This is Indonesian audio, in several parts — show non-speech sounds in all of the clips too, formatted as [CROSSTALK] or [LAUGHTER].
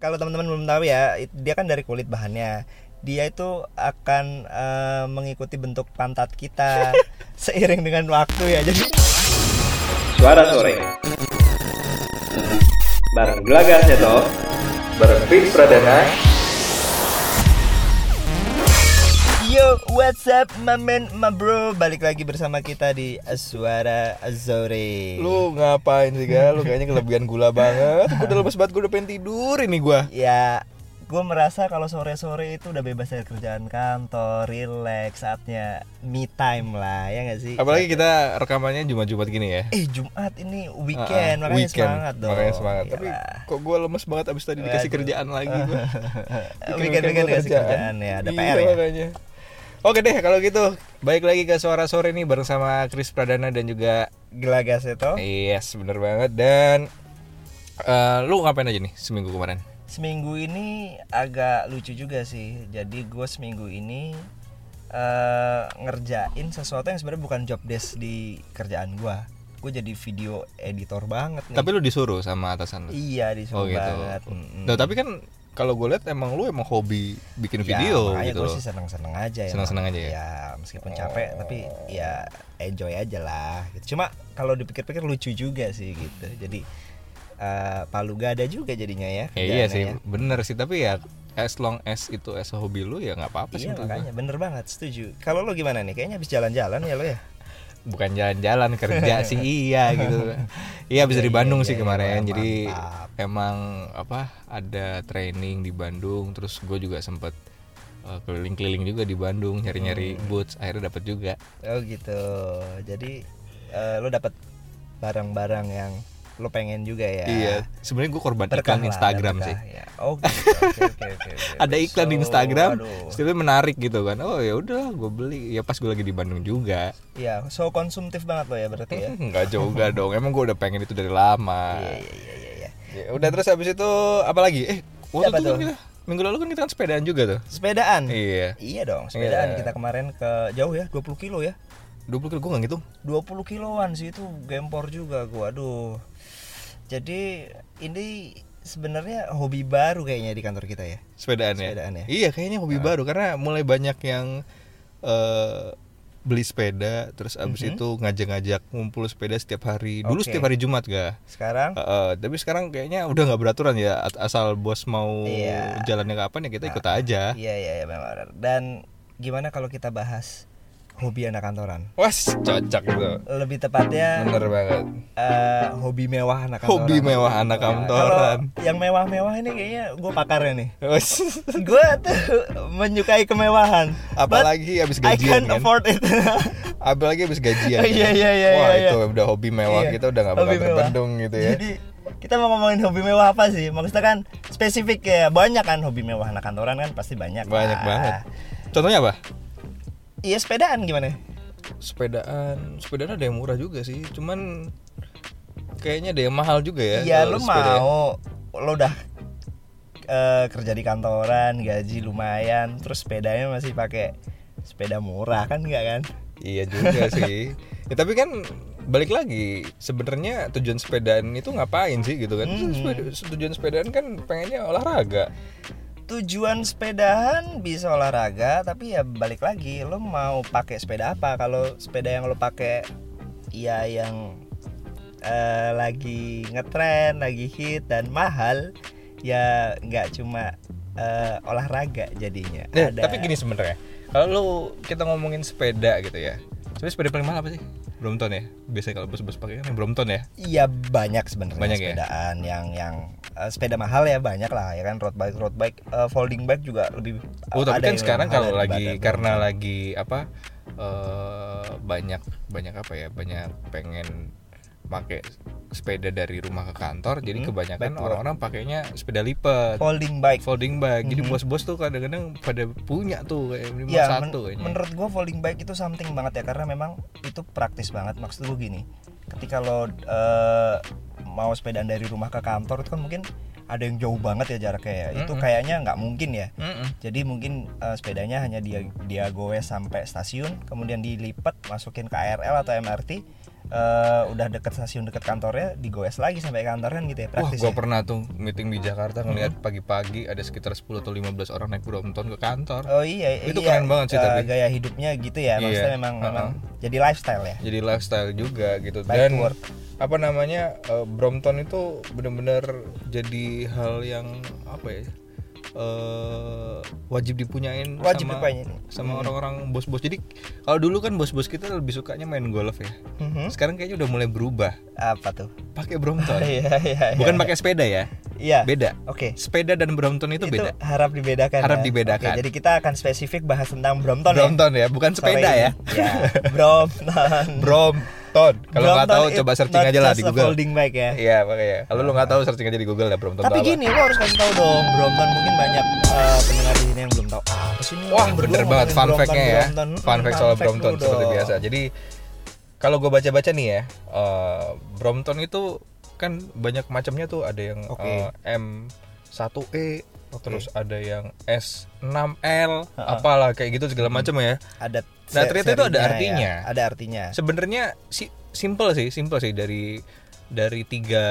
kalau teman-teman belum tahu ya, dia kan dari kulit bahannya. Dia itu akan eh, mengikuti bentuk pantat kita [LAUGHS] seiring dengan waktu ya. Jadi Suara sore Bareng Gelagar Seto Bareng Fix Pradana Yo, what's up, my man, my bro? Balik lagi bersama kita di Suara Azore. Lu ngapain sih gal? Lu kayaknya kelebihan gula banget. Gue udah lemes banget, gue udah pengen tidur ini gua. ya, gue merasa kalau sore-sore itu udah bebas dari kerjaan kantor, relax, saatnya me time lah, ya nggak sih? Apalagi kita rekamannya Jumat-Jumat gini ya. Eh Jumat ini weekend, Ah, ah, makanya weekend. semangat dong. Makanya semangat. Tapi Iyalah. kok gue lemes banget abis tadi dikasih Waduh. kerjaan lagi gua. [LAUGHS] Weekend-weekend dikasih kerjaan ya, ada Iya, PR ya. makanya. Oke deh kalau gitu Baik lagi ke Suara Sore nih bareng sama Chris Pradana dan juga Gelagas itu. Yes bener banget Dan eh, Lu ngapain aja nih seminggu kemarin? Seminggu ini agak lucu juga sih. Jadi gue seminggu ini eh, ngerjain sesuatu yang sebenarnya bukan job desk di kerjaan gue. Gue jadi video editor banget nih. Tapi lu disuruh sama atasan lu? iya disuruh Oh gitu banget. Mm-mm. Nah, tapi kan kalau gue lihat emang lu emang hobi bikin Ya, video gitu gue sih seneng-seneng aja ya. Seneng-seneng aja ya? Ya meskipun capek tapi ya enjoy aja lah. Gitu. Cuma kalau dipikir-pikir lucu juga sih gitu. Jadi eh, palu gak ada juga jadinya ya. Ya, iya sih, ya. bener sih. Tapi ya as long as itu as hobi lu ya nggak apa-apa sih. Iya gua. makanya bener banget setuju. Kalau lo gimana nih? Kayaknya habis jalan-jalan ya lo ya. Bukan jalan-jalan kerja [LAUGHS] sih iya gitu. Iya bisa Iya, di Bandung iya, sih iya, kemarin. Jadi emang apa ada training di Bandung. Terus gue juga sempet uh, keliling-keliling juga di Bandung nyari-nyari Hmm. boots. Akhirnya dapet juga. Oh gitu. Jadi eh, lo dapat barang-barang yang lo pengen juga ya. Iya. Sebenarnya gue korban Berkah iklan lah, Instagram berkah, sih. ya. Oh gitu. Ada iklan di Instagram, sebenarnya menarik gitu kan. Oh ya udah, gue beli. Ya pas gue lagi di Bandung juga. Iya, so konsumtif banget lo ya berarti ya. [LAUGHS] Enggak juga dong. Emang gue udah pengen itu dari lama. Iya iya iya iya. iya. Ya, udah terus habis itu apa lagi? Eh, waktu itu kan kita minggu lalu kan kita kan sepedaan juga tuh. Sepedaan. Iya. Iya dong, sepedaan Iya. kita kemarin ke jauh ya, 20 kilo ya. 20 kilo gue nggak ngitung. 20 kiloan sih itu gempor juga gua. Aduh. Jadi ini sebenarnya hobi baru kayaknya di kantor kita ya. Sepedaan ya. Sepedaan ya. Iya, kayaknya hobi baru karena mulai banyak yang eh beli sepeda terus abis Mhm. itu ngajak-ngajak ngumpul sepeda setiap hari. Dulu Oke. setiap hari Jumat ga? Sekarang Heeh, tapi sekarang kayaknya udah nggak beraturan ya asal bos mau Iya. jalannya kapan ya kita ikut aja. Iya iya iya benar. Dan gimana kalau kita bahas hobi anak kantoran? Wah, cocok itu. Lebih tepatnya Bener banget. eh, hobi mewah anak kantoran. Hobi mewah anak Nah, kantoran. Yang mewah-mewah ini kayaknya gue pakarnya nih. Wes. Gue tuh menyukai kemewahan. Apalagi habis but I gajian can't kan. afford it. [LAUGHS] Apalagi habis gajian. Iya, kan. iya, iya, Wah, iya, itu udah hobi mewah Iya, kita udah nggak bakal terbendung gitu ya. Jadi kita mau ngomongin hobi mewah apa sih? Maksudnya kan spesifik ya banyak kan hobi mewah anak kantoran kan pasti banyak. Banyak lah. banget. Contohnya apa? Iya sepedaan gimana? Sepedaan, sepedaan ada yang murah juga sih. Cuman kayaknya ada yang mahal juga ya. Iya lu sepeda. mau lo udah eh, kerja di kantoran gaji lumayan terus sepedanya masih pakai sepeda murah kan enggak kan? Iya juga [LAUGHS] sih. Ya, tapi kan balik lagi sebenarnya tujuan sepedaan itu ngapain sih gitu kan? Hmm. Tujuan sepedaan kan pengennya olahraga. Tujuan sepedahan bisa olahraga tapi ya balik lagi lo mau pakai sepeda apa kalau sepeda yang lo pakai ya yang eh, lagi ngetren lagi hit dan mahal ya nggak cuma eh, olahraga jadinya Eh, tapi gini sebenarnya. Kalau lu kita ngomongin sepeda gitu ya. Sebenarnya sepeda paling mahal apa sih? Brompton ya. Biasanya kalau bos-bos pakai kan yang Brompton ya. Iya banyak sebenarnya Banyak ya? sepedaan yang yang eh, sepeda mahal ya banyak lah ya kan road bike road bike eh, folding bike juga lebih Oh, tapi kan sekarang kalau lagi karena lagi apa eh banyak banyak apa ya? Banyak pengen pakai sepeda dari rumah ke kantor, jadi Hmm, kebanyakan back to orang-orang pakainya sepeda lipat. folding bike folding bike. Jadi Mhm. bos-bos tuh kadang-kadang pada punya tuh kayak lima Ya, satu men- kayaknya. menurut gua folding bike itu something banget ya karena memang itu praktis banget. Maksud gue gini, ketika lo eh, mau sepedaan dari rumah ke kantor itu kan mungkin ada yang jauh banget ya jaraknya ya. Itu kayaknya nggak mungkin ya. Mm-mm. Jadi mungkin eh, sepedanya hanya dia dia goes sampai stasiun, kemudian dilipat masukin ke KRL atau MRT. Eh, udah deket stasiun deket kantornya digoes lagi sampai kantor kan gitu ya Wah, praktis gue ya? pernah tuh meeting di Jakarta ngeliat pagi-pagi ada sekitar 10 atau 15 orang naik Brompton ke kantor. Oh iya, Itu iya, keren banget sih eh, tapi. gaya hidupnya gitu ya, maksudnya Iya, memang uh-uh. memang jadi lifestyle ya. Jadi lifestyle juga gitu Bike dan work. apa namanya eh, Brompton itu bener-bener jadi hal yang apa ya? Eh wajib dipunyain Wajib sama, dipunyain. sama Hmm. orang-orang bos-bos. Jadi kalau dulu kan bos-bos kita lebih sukanya main golf ya. Mhm. Sekarang kayaknya udah mulai berubah. Apa tuh? Pakai Brompton. [LAUGHS] Iya iya. Bukan iya. pakai sepeda ya. Iya. Beda. Oke. Sepeda dan Brompton itu, beda. harap dibedakan. Harap ya. dibedakan. Oke, jadi kita akan spesifik bahas tentang Brompton, Brompton ya, bukan ya. Sore sepeda ya. Ya, Brompton. [LAUGHS] Brompton. Kalau nggak Brompton tahu coba searching aja lah di Google. Folding bike ya. Iya makanya. Kalau lu nggak tahu searching aja di Google ya Brompton. Tapi gini, lo harus kasih tahu dong, Brompton mungkin banyak eh, pendengar di sini yang belum tahu apa sih ini. Wah bener banget fun Brompton, fact-nya ya. Brompton. Fun Hmm, fact soal Brompton seperti biasa. Jadi kalau gue baca-baca nih ya, eh, Brompton itu kan banyak macamnya tuh. Ada yang Oke. eh, M1E, Oke. terus ada yang S6L, Ha-ha. apalah kayak gitu segala macam ya. Ada Nah, ternyata itu ada serinya artinya. ya. Ada artinya. Sebenarnya si simple sih, simple sih dari dari tiga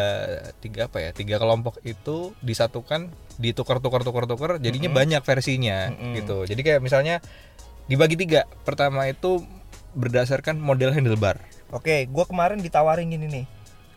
tiga apa ya tiga kelompok itu disatukan ditukar tukar tukar tukar jadinya Mm-mm. banyak versinya Mm-mm. gitu jadi kayak misalnya dibagi tiga pertama itu berdasarkan model handlebar Oke, gua kemarin ditawarin gini nih.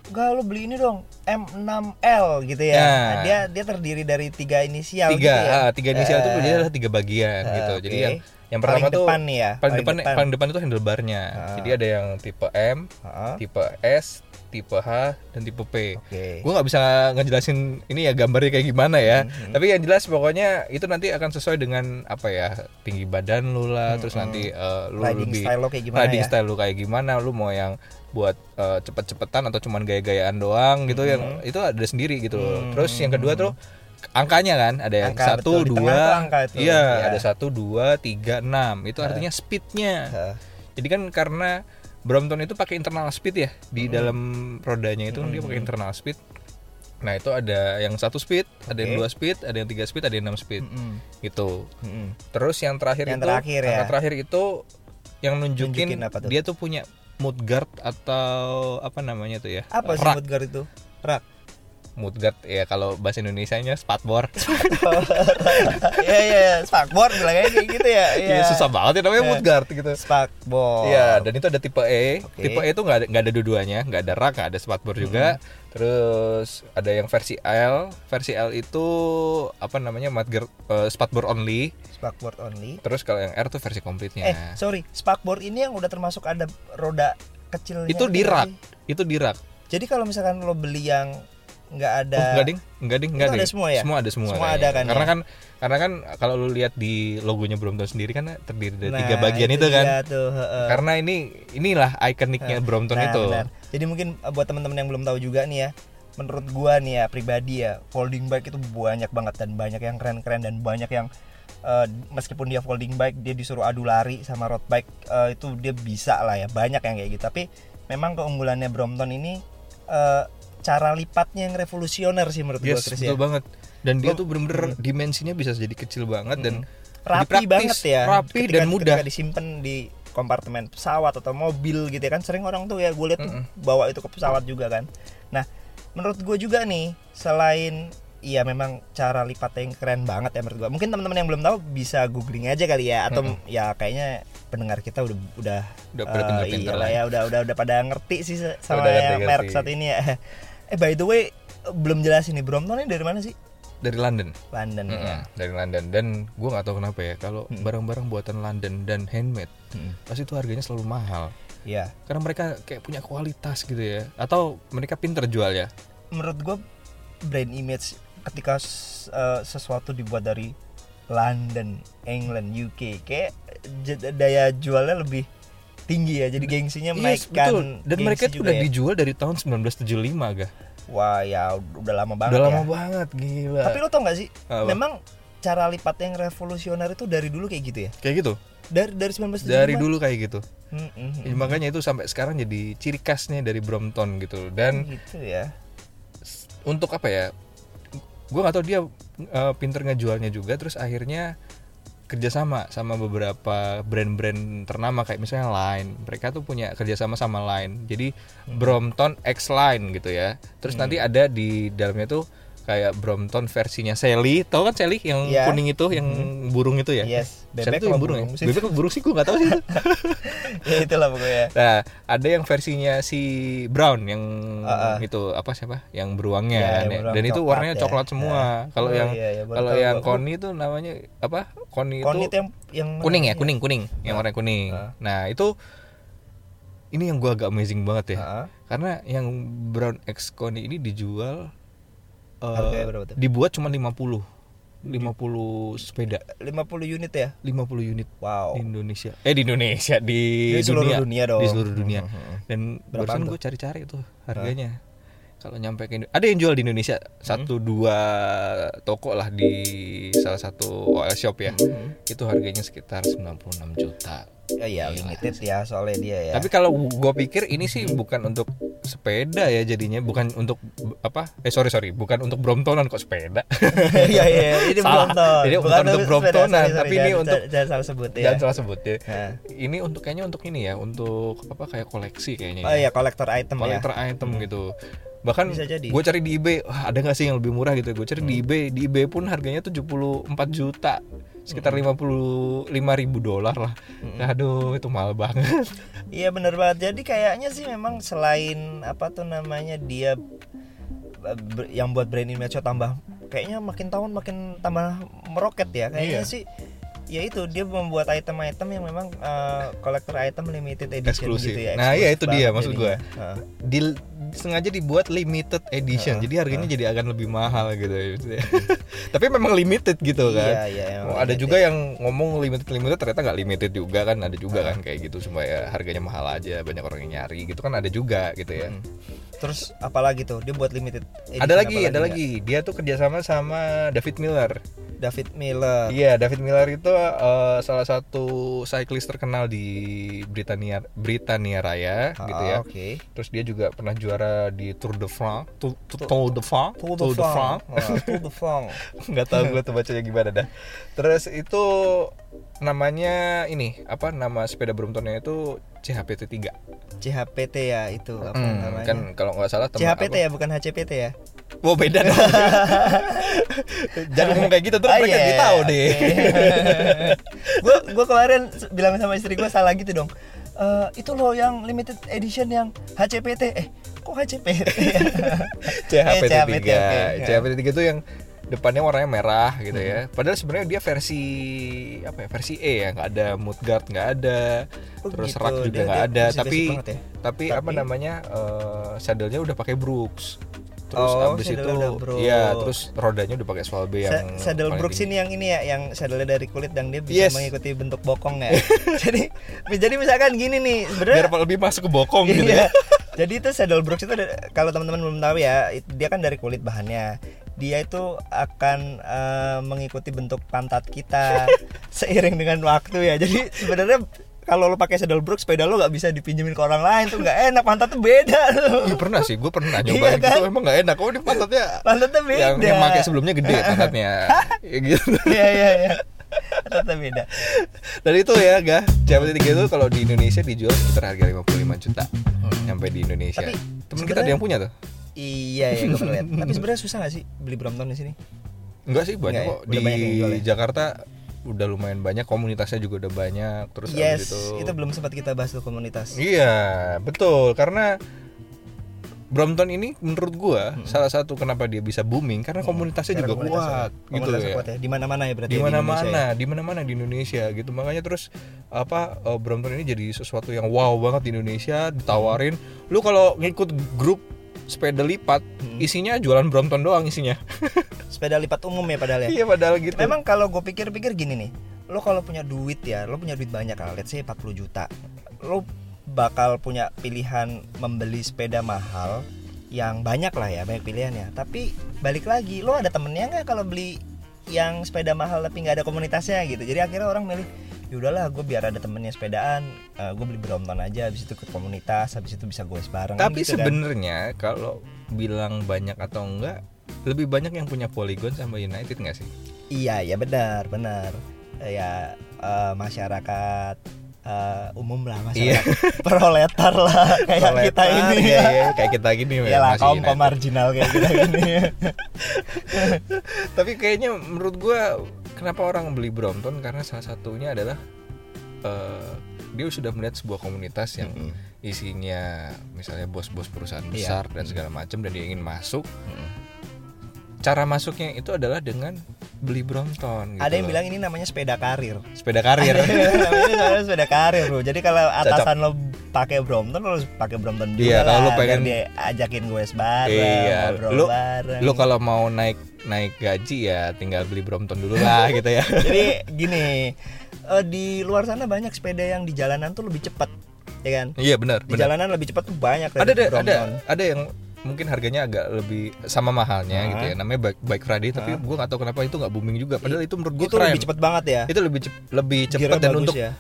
Enggak lo beli ini dong M6L gitu ya. Ya. Nah, dia dia terdiri dari tiga inisial tiga gitu ya. ah, tiga inisial itu Eh, dia adalah tiga bagian eh, gitu jadi oke. yang yang pertama Paling tuh depan nih ya, paling, depan, depan. paling depan itu handlebarnya Ah. jadi ada yang tipe M Heeh. tipe S tipe H dan tipe P Oke. gue nggak bisa ngejelasin ini ya gambarnya kayak gimana ya Mhm. tapi yang jelas pokoknya itu nanti akan sesuai dengan apa ya tinggi badan lu lah terus Mhm. nanti eh, lu Riding lebih style lo kayak gimana riding ya? style lu kayak gimana lu mau yang buat eh, cepet-cepetan atau cuman gaya-gayaan doang gitu yang itu ada sendiri gitu loh. Mhm. terus yang kedua tuh angkanya kan ada yang Angka, satu betul. Dua iya Iya. ada satu dua tiga enam itu artinya speednya Heeh. jadi kan karena Brompton itu pakai internal speed ya di dalam rodanya itu kan dia pakai internal speed. Nah itu ada yang satu speed, ada yang dua speed, ada yang tiga speed, ada yang enam speed, Mm-mm. gitu. Mm-mm. Terus yang terakhir Yang itu, terakhir ya. angka terakhir itu yang nunjukin, Nunjukin apa tuh? dia tuh punya mood guard atau apa namanya tuh ya? Apa sih mood guard itu? Rak. Mood guard ya kalau bahasa Indonesianya spatboard. [LAUGHS] Iya iya, spakboard bilangnya kayak gitu ya. Iya. Iya susah banget ya namanya Iya. mood guard gitu. Spakboard. Iya, dan itu ada tipe E. Oke. Tipe E itu nggak ada nggak ada dua-duanya, nggak ada rak, nggak ada spatboard juga. Terus ada yang versi L. Versi L itu apa namanya mudguard eh, spatboard only. Spakboard only. Terus kalau yang R tuh versi komplitnya. Eh, sorry, spakboard ini yang udah termasuk ada roda kecilnya. itu di nggak rak. sih? Itu di rak. Jadi kalau misalkan lo beli yang nggak ada Oh, enggak ding, enggak ding, enggak Itu ada ding. semua ya? Semua ada semua. Semua ada kan Karena ya? kan karena kan kalau lu lihat di logonya Brompton sendiri kan terdiri dari Nah, tiga bagian itu, kan. dia tuh, heeh. Karena ini inilah ikoniknya Brompton Nah, itu. benar. Jadi mungkin uh, buat teman-teman yang belum tahu juga nih ya, menurut gua nih ya pribadi ya, folding bike itu banyak banget dan banyak yang keren-keren dan banyak yang uh, meskipun dia folding bike dia disuruh adu lari sama road bike uh, itu dia bisa lah ya, banyak yang kayak gitu. Tapi memang keunggulannya Brompton ini uh, cara lipatnya yang revolusioner sih menurut gua Yes, Chris betul ya. banget. Dan dia tuh bener-bener dimensinya bisa jadi kecil banget dan Rapi jadi praktis, banget ya. Rapi Ketika- dan mudah. Ketika disimpan di kompartemen pesawat atau mobil gitu ya kan sering orang tuh ya gue lihat tuh Mm-mm. bawa itu ke pesawat juga kan. Nah, menurut gue juga nih selain Iya memang cara lipatnya yang keren banget ya menurut gua. Mungkin teman-teman yang belum tahu bisa googling aja kali ya atau ya kayaknya pendengar kita udah udah Udah pada pinter-pinter iya lah ya udah udah udah pada ngerti sih sama Udah yang merek saat ini ya. Eh by the way belum jelasin nih Brompton ini dari mana sih? dari London. London ya. Mm-mm, dari London dan gue nggak tahu kenapa ya kalau barang-barang buatan London dan handmade Mm. pasti itu harganya selalu mahal Iya. karena mereka kayak punya kualitas gitu ya atau mereka pinter jual ya menurut gue brand image ketika eh, sesuatu dibuat dari London, England, UK kayak daya jualnya lebih tinggi ya. Jadi gengsinya Yes, menaikkan. betul. Dan mereka juga udah ya. dijual dari tahun 1975 ga. Wah ya udah lama banget Udah ya. lama banget gila. Tapi lo tau gak sih? Apa? Memang cara lipat yang revolusioner itu dari dulu kayak gitu ya. kayak gitu. Dari dari 1975. Dari dulu kayak gitu. Hmm, hmm. Ya, makanya itu sampai sekarang jadi ciri khasnya dari Brompton gitu. Dan gitu ya. untuk apa ya? Gue nggak tahu dia uh, pinter ngejualnya juga. Terus akhirnya kerjasama sama beberapa brand-brand ternama kayak misalnya Line. Mereka tuh punya kerjasama sama Line. Jadi Hmm. Brompton X Line gitu ya. Terus nanti ada di dalamnya tuh kayak Brompton versinya Sally tau kan Sally yang Iya. kuning itu yang burung itu ya Yes, bebek tuh yang burung ya burung sih? bebek burung sih gue nggak tahu sih itu. [LAUGHS] ya itulah pokoknya Nah, ada yang versinya si Brown yang Ah, ah. itu apa siapa? Yang beruangnya Ya, kan ya. beruang Dan itu coklat warnanya ya. coklat semua. Ya. Kalau Oh, yang iya, iya, kalau yang koni itu namanya apa? Koni itu Kon itu yang yang kuning ya, kuning, kuning. Yang warna kuning. Ah. Nah, itu ini yang gua agak amazing banget ya. Ah. Karena yang Brown X Koni ini dijual Harganya berapa tuh? dibuat cuma 50. 50 sepeda, 50 unit ya 50 unit wow di Indonesia. Eh di Indonesia di, Di seluruh dunia dong. Di seluruh dunia. Mhm. Dan Berapaan barusan gue cari-cari tuh harganya. Kalau nyampe ke Indo- ada yang jual di Indonesia satu Hmm. dua toko lah di salah satu OL shop ya. Mhm. Itu harganya sekitar 96 juta. ya ya limited ya soalnya dia ya Tapi kalau gue pikir ini sih bukan untuk sepeda ya jadinya, bukan untuk apa? Eh sorry sorry, bukan untuk Bromptonan kok sepeda. [LAUGHS] Iya iya ini Salah. Brompton. Jadi bukan untuk sepeda, Bromptonan, sorry, sorry, tapi ini jangan- untuk- jangan salah sebut ya. Jangan salah sebut ya. Nah. Ini untuk kayaknya untuk ini ya, untuk apa kayak koleksi kayaknya. Oh ya. iya collector item ya. collector item gitu bahkan gue cari di eBay wah ada nggak sih yang lebih murah gitu gue cari di eBay di eBay pun harganya 74 juta sekitar 55 ribu dolar lah aduh itu mahal banget [LAUGHS] Iya bener banget. Jadi kayaknya sih memang selain apa tuh namanya dia eh, yang buat brand image tambah kayaknya makin tahun makin tambah meroket ya. Kayaknya Iya. sih ya itu dia membuat item-item yang memang eh, collector item limited edition Eksklusif. gitu ya. Nah, iya, itu dia maksud gua. Heeh. di sengaja dibuat limited edition jadi harganya jadi akan lebih mahal gitu ya [LAUGHS] tapi memang limited gitu Iya, kan iya, Oh, ada limited. juga yang ngomong limited limited ternyata nggak limited juga kan ada juga kan kayak gitu supaya harganya mahal aja banyak orang yang nyari gitu kan ada juga gitu ya Terus apalagi tuh dia buat limited edition ada lagi ada lagi dia tuh kerjasama sama David Miller David Miller. Iya, David Miller itu eh, salah satu cyclist terkenal di Britania Britania Raya Ah, gitu ya. Oke. Terus dia juga pernah juara di Tour de France, Tour, Tour de France, Tour de France. Tour de France. [LAUGHS] Nggak tahu gue tuh bacanya gimana dah. Terus itu namanya ini apa nama sepeda Bromptonnya itu CHPT 3 CHPT ya itu apa Hmm, namanya? kan kalau nggak salah teman CHPT apa- ya bukan HCPT ya. Oh beda dong. [LAUGHS] Jangan ngomong kayak gitu terus Ah, mereka iya, jadi tahu deh. [LAUGHS] Gue gue kemarin bilang sama istri gue salah gitu dong. Eh, itu loh yang limited edition yang HCPT. Eh, kok HCPT? [LAUGHS] CHPT Eh, 3. CHPT, oke. CHPT 3 itu yang depannya warnanya merah gitu ya. Padahal sebenarnya dia versi apa ya? Versi E ya, nggak ada mudguard, nggak ada. Oh, Terus gitu. rak juga nggak ada, tapi ya. tapi, apa Tapi- namanya? eh, saddlenya udah pakai Brooks. Terus Oh, abis itu iya, terus rodanya udah pakai Swalbe yang Sa- saddle Brooks ini yang ini ya, yang saddle dari kulit dan dia bisa Yes. mengikuti bentuk bokong ya. [LAUGHS] jadi jadi misalkan gini nih, biar sebenarnya lebih masuk ke bokong gitu Iya. ya. Jadi itu saddle Brooks itu kalau teman-teman belum tahu ya, dia kan dari kulit bahannya. Dia itu akan eh, mengikuti bentuk pantat kita [LAUGHS] seiring dengan waktu ya. Jadi sebenarnya kalau lo pakai saddle Brooks sepeda lo nggak bisa dipinjemin ke orang lain tuh nggak enak pantatnya beda tuh. Iya pernah sih, gue pernah [LAUGHS] Iya nyobain kan? gitu emang nggak enak. Oh ini pantatnya Pantatnya beda. yang yang pakai sebelumnya gede [LAUGHS] pantatnya, ya gitu. Iya iya iya. Pantatnya beda. Dan itu ya, gak CHPT 3 itu kalau di Indonesia dijual sekitar harga 55 juta Sampai di Indonesia Tapi Temen kita ada yang punya tuh? Iya ya gue pernah lihat. Tapi sebenarnya susah gak sih beli Brompton di sini? Enggak sih, banyak Enggak ya? kok Di banyak ya? Jakarta udah lumayan banyak Komunitasnya juga udah banyak Terus yes, itu itu belum sempat kita bahas tuh komunitas. Iya, betul Karena Brompton ini menurut gua salah satu kenapa dia bisa booming karena komunitasnya Karena juga komunitasnya- kuat gitu komunitasnya ya. kuat ya. Di mana-mana ya berarti. di ya, mana Indonesia mana ya? di mana mana di Indonesia gitu makanya terus apa eh, Brompton ini jadi sesuatu yang wow banget di Indonesia ditawarin lu kalau ngikut grup sepeda lipat Hmm. isinya jualan Brompton doang isinya [LAUGHS] Sepeda lipat umum ya padahal ya. iya padahal gitu Memang kalau gue pikir-pikir gini nih, lo kalau punya duit ya, lo punya duit banyak kan, let's say 40 juta, lo bakal punya pilihan membeli sepeda mahal yang banyak lah ya, banyak pilihannya. Tapi balik lagi, lo ada temennya nggak kalau beli yang sepeda mahal tapi nggak ada komunitasnya gitu. Jadi akhirnya orang milih, yaudahlah gue biar ada temennya sepedaan, gue beli Brompton aja, habis itu ke komunitas, habis itu bisa gue bareng. tapi gitu kan. sebenarnya kalau bilang banyak atau enggak lebih banyak yang punya Polygon sama United nggak sih Iya, ya benar, benar. eh, ya eh, masyarakat eh, umum lah masyarakat [LAUGHS] proletar lah kayak kita Proletar, ini ya, ya, kayak kita gini [LAUGHS] ya lah kaum kaum marginal kayak kita gini [LAUGHS] Tapi kayaknya menurut gua kenapa orang beli Brompton karena salah satunya adalah eh, dia sudah melihat sebuah komunitas yang Mm-mm. isinya misalnya bos-bos perusahaan Iya. besar dan segala macam dan dia ingin masuk. Cara masuknya itu adalah dengan beli Brompton. Gitu ada yang loh. bilang ini namanya sepeda karir sepeda karir. namanya sepeda karir bro jadi kalau atasan lo pakai Brompton lo pakai Brompton juga Iya, kalau lo pengen- dia ajakin gue bareng Iya, ngobrol lu bareng lu kalau mau naik naik gaji ya tinggal beli Brompton dulu lah gitu ya. [LAUGHS] Jadi gini, eh, di luar sana banyak sepeda yang di jalanan tuh lebih cepat, ya kan? Iya benar, Di benar. jalanan lebih cepat tuh banyak. Ada ada ada ada yang mungkin harganya agak lebih sama mahalnya Hah? gitu ya. Namanya bike, bike Friday tapi Hah? gua nggak tahu kenapa itu nggak booming juga. Padahal itu menurut gua Itu keren. lebih cepat banget ya. Itu lebih cep- lebih cepat dan untuk ya.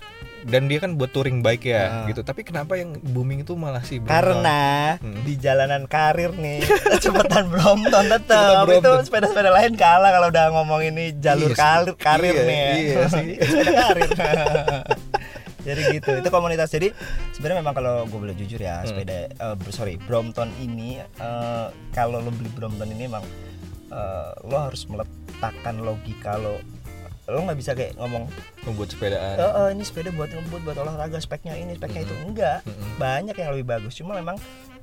Dan dia kan buat touring bike ya Hah. gitu. Tapi kenapa yang booming itu malah si Brompton? Karena Hmm. di jalanan karir nih [LAUGHS] kecepatan Brompton tetap itu sepeda-sepeda lain kalah kalau udah ngomong ini jalur Iya sih. karir karir Iya, nih ya. iya [LAUGHS] sih. sepeda karir. [LAUGHS] jadi gitu itu komunitas jadi sebenarnya memang kalau gue boleh jujur ya Hmm. sepeda eh, sorry Brompton ini eh, kalau lo beli Brompton ini emang eh, lo harus meletakkan logika lo lo nggak bisa kayak ngomong membuat sepedaan. "Eh, eh, ini sepeda buat ngebut buat olahraga speknya ini speknya itu enggak Mm-mm. banyak yang lebih bagus cuma memang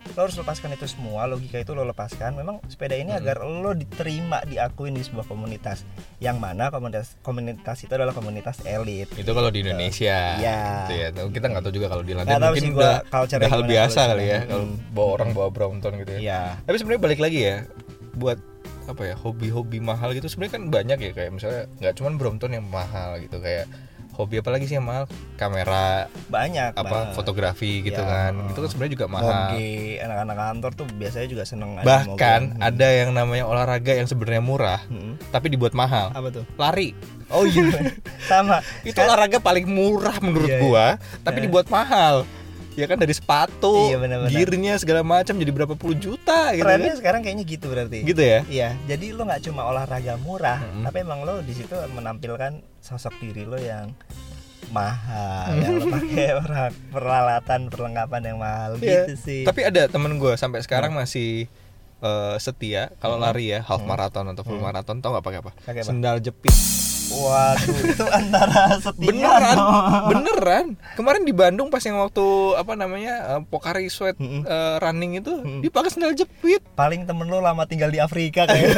lo harus lepaskan itu semua logika itu lo lepaskan memang sepeda ini agar lo diterima diakuin di sebuah komunitas yang mana komunitas komunitas itu adalah komunitas elit Itu kalau di Indonesia. Iya. Gitu ya. Kita nggak tahu juga kalau di London tahu mungkin sih gua udah, hal biasa kali ya kalau Hmm. bawa orang bawa Brompton gitu ya. Iya. Tapi sebenarnya balik lagi ya buat apa ya hobi-hobi mahal gitu sebenarnya kan banyak ya kayak misalnya nggak cuman Brompton yang mahal gitu kayak hobi apa lagi sih yang mahal? Kamera banyak apa banget. fotografi gitu Ya. kan. Itu kan sebenarnya juga mahal. Anak-anak kantor tuh biasanya juga seneng ada bahkan moge. ada yang namanya olahraga yang sebenarnya murah Hmm. tapi dibuat mahal. Apa tuh? Lari. Oh iya. [LAUGHS] Sama. Itu olahraga paling murah menurut Iya, gua tapi Eh. dibuat mahal ya kan dari sepatu Iya, benar-benar. gearnya segala macam jadi berapa puluh juta gitu trennya kan. sekarang kayaknya gitu berarti gitu ya Iya, jadi lo nggak cuma olahraga murah, Mm-mm. tapi emang lo di situ menampilkan sosok diri lo yang mahal, yang lo pakai [LAUGHS] peralatan perlengkapan yang mahal Iya. gitu sih. Tapi ada temen gue sampai sekarang masih eh, setia kalau lari ya half marathon atau full marathon tau nggak pakai apa? Pakai apa? Sendal jepit. Waduh, [LAUGHS] itu antara setia Beneran, beneran. Kemarin di Bandung pas yang waktu apa namanya eh, Pokari Sweat Mm-mm. eh, running itu Mm. dipakai sendal jepit. Paling temen lo lama tinggal di Afrika kayak [LAUGHS]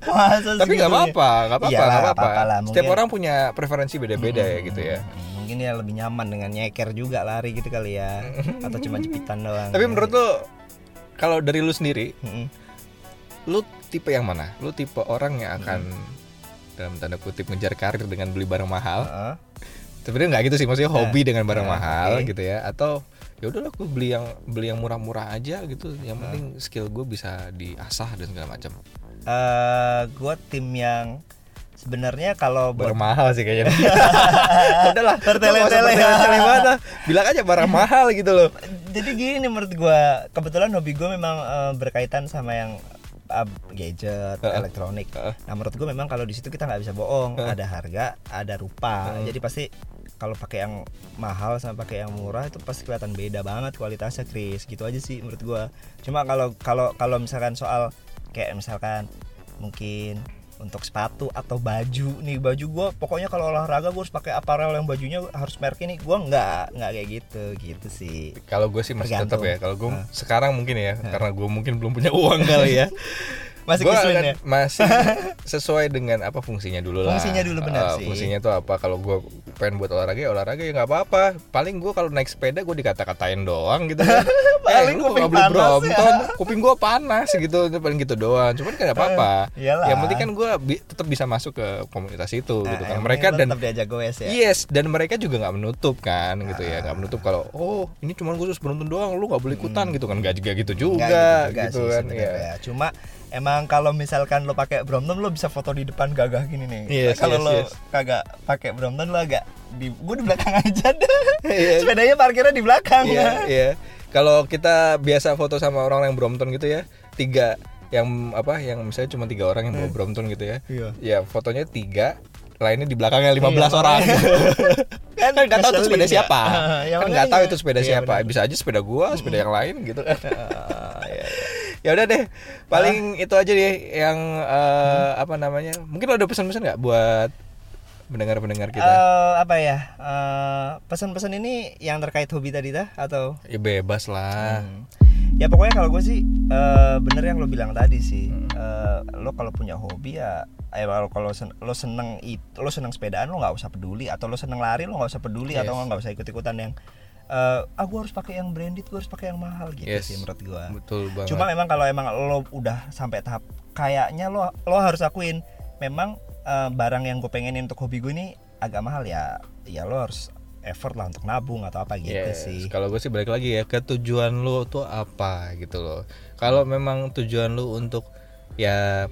Masa Tapi nggak apa-apa, nggak apa-apa, nggak apa-apa. Setiap mungkin- orang punya preferensi beda-beda ya gitu ya. Hmm, Mungkin ya lebih nyaman dengan nyeker juga lari gitu kali ya, [LAUGHS] atau cuma jepitan doang. Tapi menurut lo kalau dari lu sendiri, Mm-mm. lu tipe yang mana? Lu tipe orang yang akan dalam tanda kutip ngejar karir dengan beli barang mahal Heeh. sebenarnya nggak gitu sih maksudnya hobi dengan barang Nah, mahal oke. gitu ya atau ya udahlah gue beli yang beli yang murah-murah aja gitu yang penting skill gue bisa diasah dan segala macam eh gue tim yang sebenarnya kalau buat barang mahal sih kayaknya [LAUGHS] udahlah bertele-tele banget lah. bilang aja barang mahal gitu loh jadi gini menurut gue kebetulan hobi gue memang eh, berkaitan sama yang uh, gadget Heeh. elektronik Heeh. nah menurut gue memang kalau di situ kita nggak bisa bohong Heeh. ada harga ada rupa Heeh. jadi pasti kalau pakai yang mahal sama pakai yang murah itu pasti kelihatan beda banget kualitasnya Chris gitu aja sih menurut gue cuma kalau kalau kalau misalkan soal kayak misalkan mungkin untuk sepatu atau baju nih baju gua pokoknya kalau olahraga gue harus pakai aparel yang bajunya harus merek ini gua nggak nggak kayak gitu gitu sih kalau gue sih masih tetap Tergantung. ya kalau gue Heeh. sekarang mungkin ya karena gue mungkin belum punya [LAUGHS] uang kali ya masih Gua akan ya masih [LAUGHS] sesuai dengan apa fungsinya dulu lah Fungsinya dulu benar sih. fungsinya tuh apa kalau gue pengen buat olahraga ya olahraga ya nggak apa-apa paling gue kalau naik sepeda gue dikata-katain doang gitu kan [LAUGHS] Paling lu kuping nggak panas ya. Brompton kuping gue panas gitu itu paling gitu doang cuman kan nggak apa-apa Iyalah. yang penting kan gue bi- tetap bisa masuk ke komunitas itu Nah, gitu kan mereka dan tetap diajak goes ya Yes, dan mereka juga nggak menutup kan gitu ya, nggak menutup kalau oh ini cuma khusus penonton doang, lu nggak boleh ikutan gitu kan, nggak juga gitu juga, Hmm. Nggak gitu, sih kan, sebenarnya ya. ya. Cuma emang kalau misalkan lo pakai Brompton lo bisa foto di depan gagah gini nih. Yes, kalau yes, lo yes. kagak pakai Brompton lo agak di gue di belakang [LAUGHS] aja deh. Iya. Sepedanya parkirnya di belakang. Iya, iya. Kalau kita biasa foto sama orang yang Brompton gitu ya, tiga yang apa, yang misalnya cuma tiga orang yang bawa Brompton gitu ya, Iya. ya fotonya tiga, lainnya di belakangnya 15 Iya, orang. [LAUGHS] kan nggak tahu itu sepeda ya. siapa. [LAUGHS] Ya, kan nggak tahu itu sepeda Iya, siapa. Bisa aja sepeda gua, sepeda yang lain gitu kan. Ya udah deh. Paling itu aja deh yang eh, apa namanya? Mungkin lo ada pesan-pesan nggak buat pendengar-pendengar kita? Eh, apa ya eh, pesan-pesan ini yang terkait hobi tadi dah atau ya bebas lah. Hmm. ya pokoknya kalau gue sih eh, bener yang lo bilang tadi sih Hmm. Eh, lo kalau punya hobi ya eh kalau kalau sen- lo seneng it, lo seneng sepedaan lo nggak usah peduli atau lo seneng lari lo nggak usah peduli Yes. atau nggak usah ikut ikutan yang eh ah gue harus pakai yang branded gue harus pakai yang mahal gitu Yes. sih menurut gue Betul banget. cuma memang kalau emang lo udah sampai tahap kayaknya lo lo harus akuin memang eh, barang yang gue pengenin untuk hobi gue ini agak mahal ya ya lo harus effort lah untuk nabung atau apa gitu Yes, sih Kalau gue sih balik lagi ya ke tujuan lu tuh apa gitu loh. Kalau memang tujuan lu untuk ya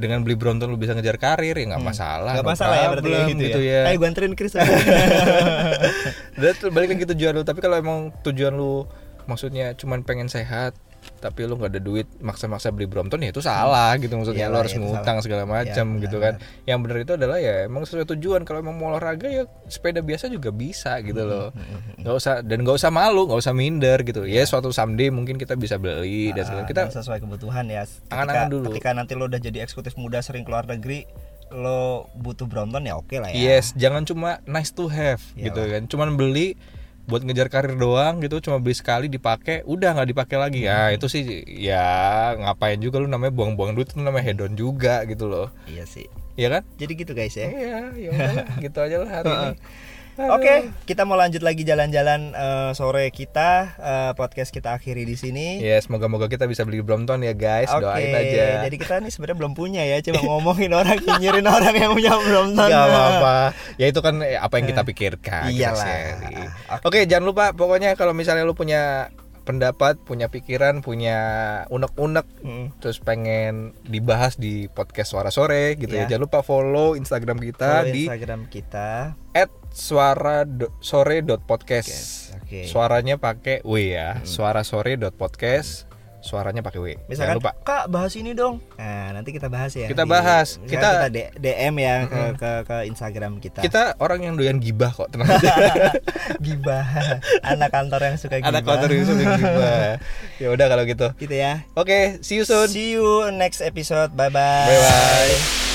dengan beli Brompton lu bisa ngejar karir ya nggak masalah. Gak no masalah ya berarti problem, kayak gitu, gitu ya. ya. Ayo gue anterin Chris [LAUGHS] balik lagi tujuan lu. Tapi kalau emang tujuan lu maksudnya cuman pengen sehat tapi lu nggak ada duit maksa-maksa beli Brompton ya itu salah gitu maksudnya. Iyalah, lu harus ngutang salah. segala macam Ya, gitu kan. yang benar itu adalah ya emang sesuai tujuan. Kalau emang mau olahraga ya sepeda biasa juga bisa gitu loh. Nggak usah dan nggak usah malu nggak usah minder gitu. Ya suatu someday mungkin kita bisa beli dan segala Ah, kita sesuai kebutuhan ya. Ketika, dulu. ketika nanti lo udah jadi eksekutif muda sering keluar negeri lo butuh Brompton ya oke lah ya. Yes jangan cuma nice to have Iyalah. gitu kan. Cuman beli buat ngejar karir doang gitu cuma beli sekali dipakai udah nggak dipakai lagi. Ya itu sih ya ngapain juga lu namanya buang-buang duit itu namanya hedon juga gitu loh. Iya sih. Ya kan? Jadi gitu guys ya. Iya ya gitu aja lah hari [LAUGHS] ini Oke, kita mau lanjut lagi jalan-jalan eh, sore kita eh, podcast kita akhiri di sini. ya semoga moga kita bisa beli Brompton ya guys Oke, doain aja jadi kita nih sebenarnya belum punya ya, cuma ngomongin orang [LAUGHS] nyinyirin orang yang punya Brompton. Gak apa-apa Ya itu kan eh, apa yang kita pikirkan Iyalah. Oke. Oke jangan lupa Pokoknya kalau misalnya lu punya pendapat Punya pikiran Punya unek-unek Mm. Terus pengen dibahas di podcast Suara Sore gitu ya, Ya. Jangan lupa follow Instagram kita Follow di Instagram kita. At suara sore podcast Oke. Suaranya pakai W ya Suara sore podcast Suaranya pakai W Jangan Misalkan, lupa Kak bahas ini dong. Nah, nanti kita bahas ya. Kita bahas. misalkan Kita- kita, DM ya ke, ke ke Instagram kita. Kita orang yang doyan gibah kok tenang [LAUGHS] aja gibah. Anak kantor yang suka gibah. Anak kantor yang suka gibah [LAUGHS] Ya udah kalau gitu Gitu ya. Oke, see you soon. See you next episode. Bye bye. Bye bye.